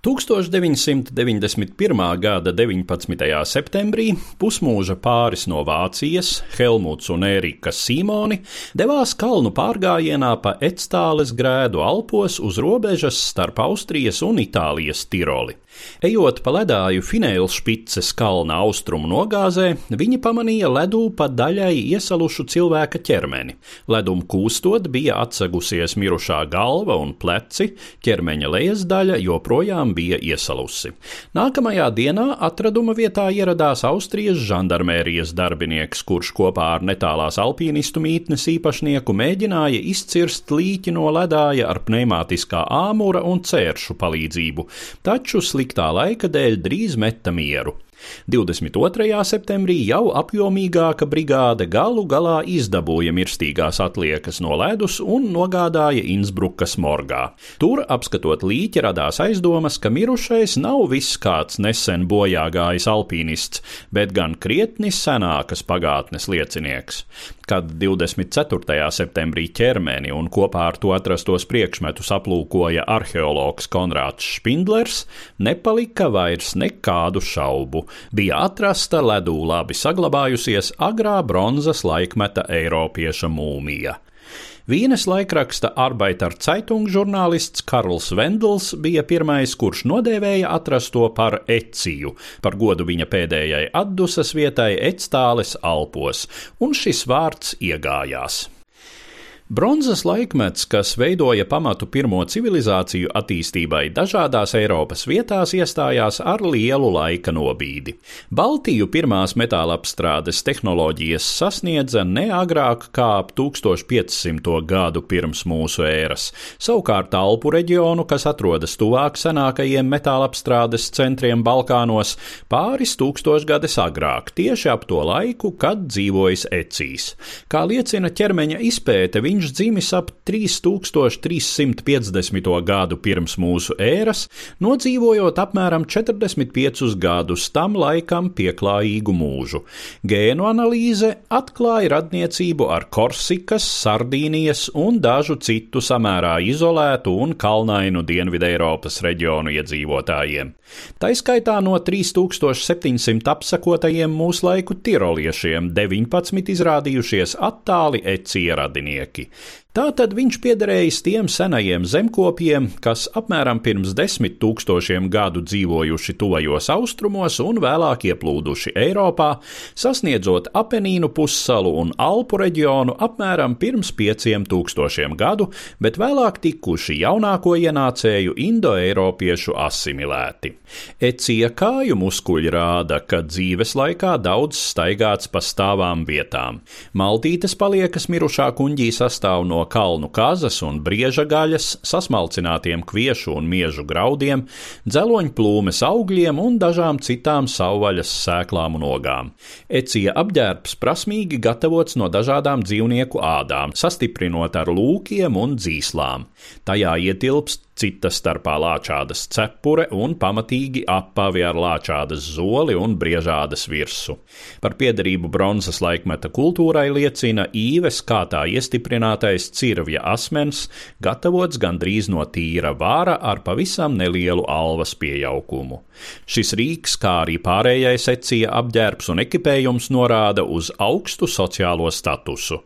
1991. gada 19. septembrī pusmūža pāris no Vācijas, Helmuts un Ērika Simoni, devās kalnu pārgājienā pa Etstāles grēdu Alpos uz robežas starp Austrijas un Itālijas Tiroli. Ejot pa ledāju Finēlšpices kalna austrumu nogāzē, viņi pamanīja ledū pa daļai iesalušu cilvēka ķermeni. Ledum kūstot bija atsegusies mirušā galva un pleci, ķermeņa lejas daļa joprojām bija iesalusi. Nākamajā dienā atraduma vietā ieradās Austrijas žandarmērijas darbinieks, kurš kopā ar netālās alpīnistu mītnes īpašnieku mēģināja izcirst līķi no ledāja ar pneimātiskā āmura un cēršu palīdzību, taču sliktā laika dēļ drīz meta mieru. 22. septembrī jau apjomīgāka brigāde galu galā izdabūja mirstīgās atliekas no ledus un nogādāja Innsbrukas morgā. Tur, apskatot līķi, radās aizdomas, ka mirušais nav viss kāds nesen bojā gājis alpīnists, bet gan krietni senākas pagātnes liecinieks kad 24. septembrī ķermeni un kopā ar to atrastos priekšmetus aplūkoja arheologs Konrāds Špindlers, nepalika vairs nekādu šaubu. Bija atrasta ledū labi saglabājusies agrā bronzas laikmeta Eiropieša mūmija. Vīnes laikraksta Arbeiter Zeitung žurnālists Karls Vendls bija pirmais, kurš nodēvēja atrasto par eciju, par godu viņa pēdējai atdusas vietai Etstāles Alpos, un šis vārds iegājās. Bronzas laikmets, kas veidoja pamatu pirmo civilizāciju attīstībai dažādās Eiropas vietās, iestājās ar lielu laika nobīdi. Baltiju pirmās metāla apstrādes tehnoloģijas sasniedza ne agrāk kā ap 1500. gadu pirms mūsu ēras. Savukārt Alpu reģionu, kas atrodas tuvāk senākajiem metāla apstrādes centriem Balkānos, pāris tūkstošgadus agrāk, tieši ap to laiku, kad dzīvojis Ecīs. Kā liecina ķermeņa izpēte, viņš dzimis ap 3350. gadu pirms mūsu ēras, nodzīvojot apmēram 45 gadus tam laikam pieklājīgu mūžu. Gēnu analīze atklāja radniecību ar Korsikas, Sardīnijas un dažu citu samērā izolētu un kalnainu Dienvidu Eiropas reģionu iedzīvotājiem. Taiskaitā no 3700 apsakotajiem mūslaiku tiroliešiem 19 izrādījušies attāli ecie radinieki. Tātad viņš piederējis tiem senajiem zemkopiem, kas apmēram pirms desmit tūkstošiem gadu dzīvojuši tuvajos austrumos un vēlāk ieplūduši Eiropā, sasniedzot Apenīnu pussalu un Alpu reģionu apmēram pirms pieciem tūkstošiem gadu, bet vēlāk tikuši jaunāko ienācēju indoeiropiešu asimilēti. Ecija kāju muskuļi rāda, ka dzīves laikā daudz staigāts pa stāvām vietām. Maltītes paliekas mirušā kuņģī sastāv no kalnu kazas un brieža gaļas, sasmalcinātiem kviešu un miežu graudiem, dzeloņplūmes augļiem un dažām citām savvaļas sēklām un ogām. Ecija apģērbs prasmīgi gatavots no dažādām dzīvnieku ādām, sastiprinot ar lūkiem un dzīslām. Tajā ietilpst cita starpā lāčādas cepure un pamatīgi apavi ar lāčādas zoli un briežādas virsu. Par piederību bronzas laikmeta kultūrai liecina īves kā tā iestiprinātais cirvja asmens, gatavots gandrīz no tīra vāra ar pavisam nelielu alvas pieaugumu. Šis rīks, kā arī pārējais ecija apģērbs un ekipējums norāda uz augstu sociālo statusu.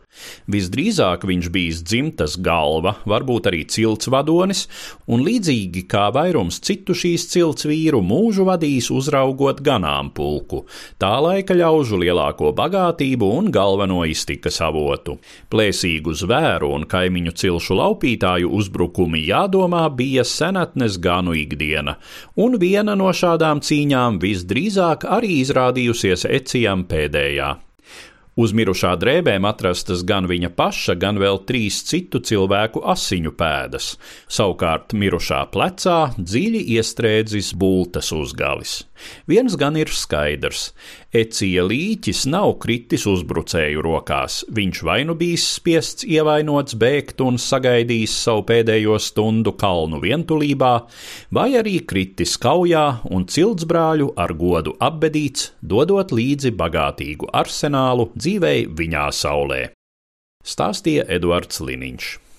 Visdrīzāk viņš bijis dzimtas galva, varbūt arī cilts vadonis, un līdzīgi kā vairums citu šīs cilts vīru mūžu vadījis uzraugot ganāmpulku, tā laika ļaužu lielāko bagātību un galveno iztikas avotu. Plēsīgu zvēru un kaimiņu cilšu laupītāju uzbrukumi jādomā bija senatnes ganu ikdiena, un viena no šādām cīņām visdrīzāk arī izrādījusies ecijam pēdējā. Uz mirušā drēbēm atrastas gan viņa paša, gan vēl trīs citu cilvēku asiņu pēdas. Savukārt mirušā plecā dziļi iestrēdzis bultas uzgalis. Viens gan ir skaidrs - Ecija līķis nav kritis uzbrucēju rokās. Viņš vai nu bijis spiests ievainots, bēgt un sagaidījis savu pēdējo stundu kalnu vientulībā, vai arī kritis kaujā un ciltsbrāļu ar godu apbedīts, dodot līdzi bagātīgu arsenālu dzīvei viņā saulē. Stāstīja Eduards Liniņš.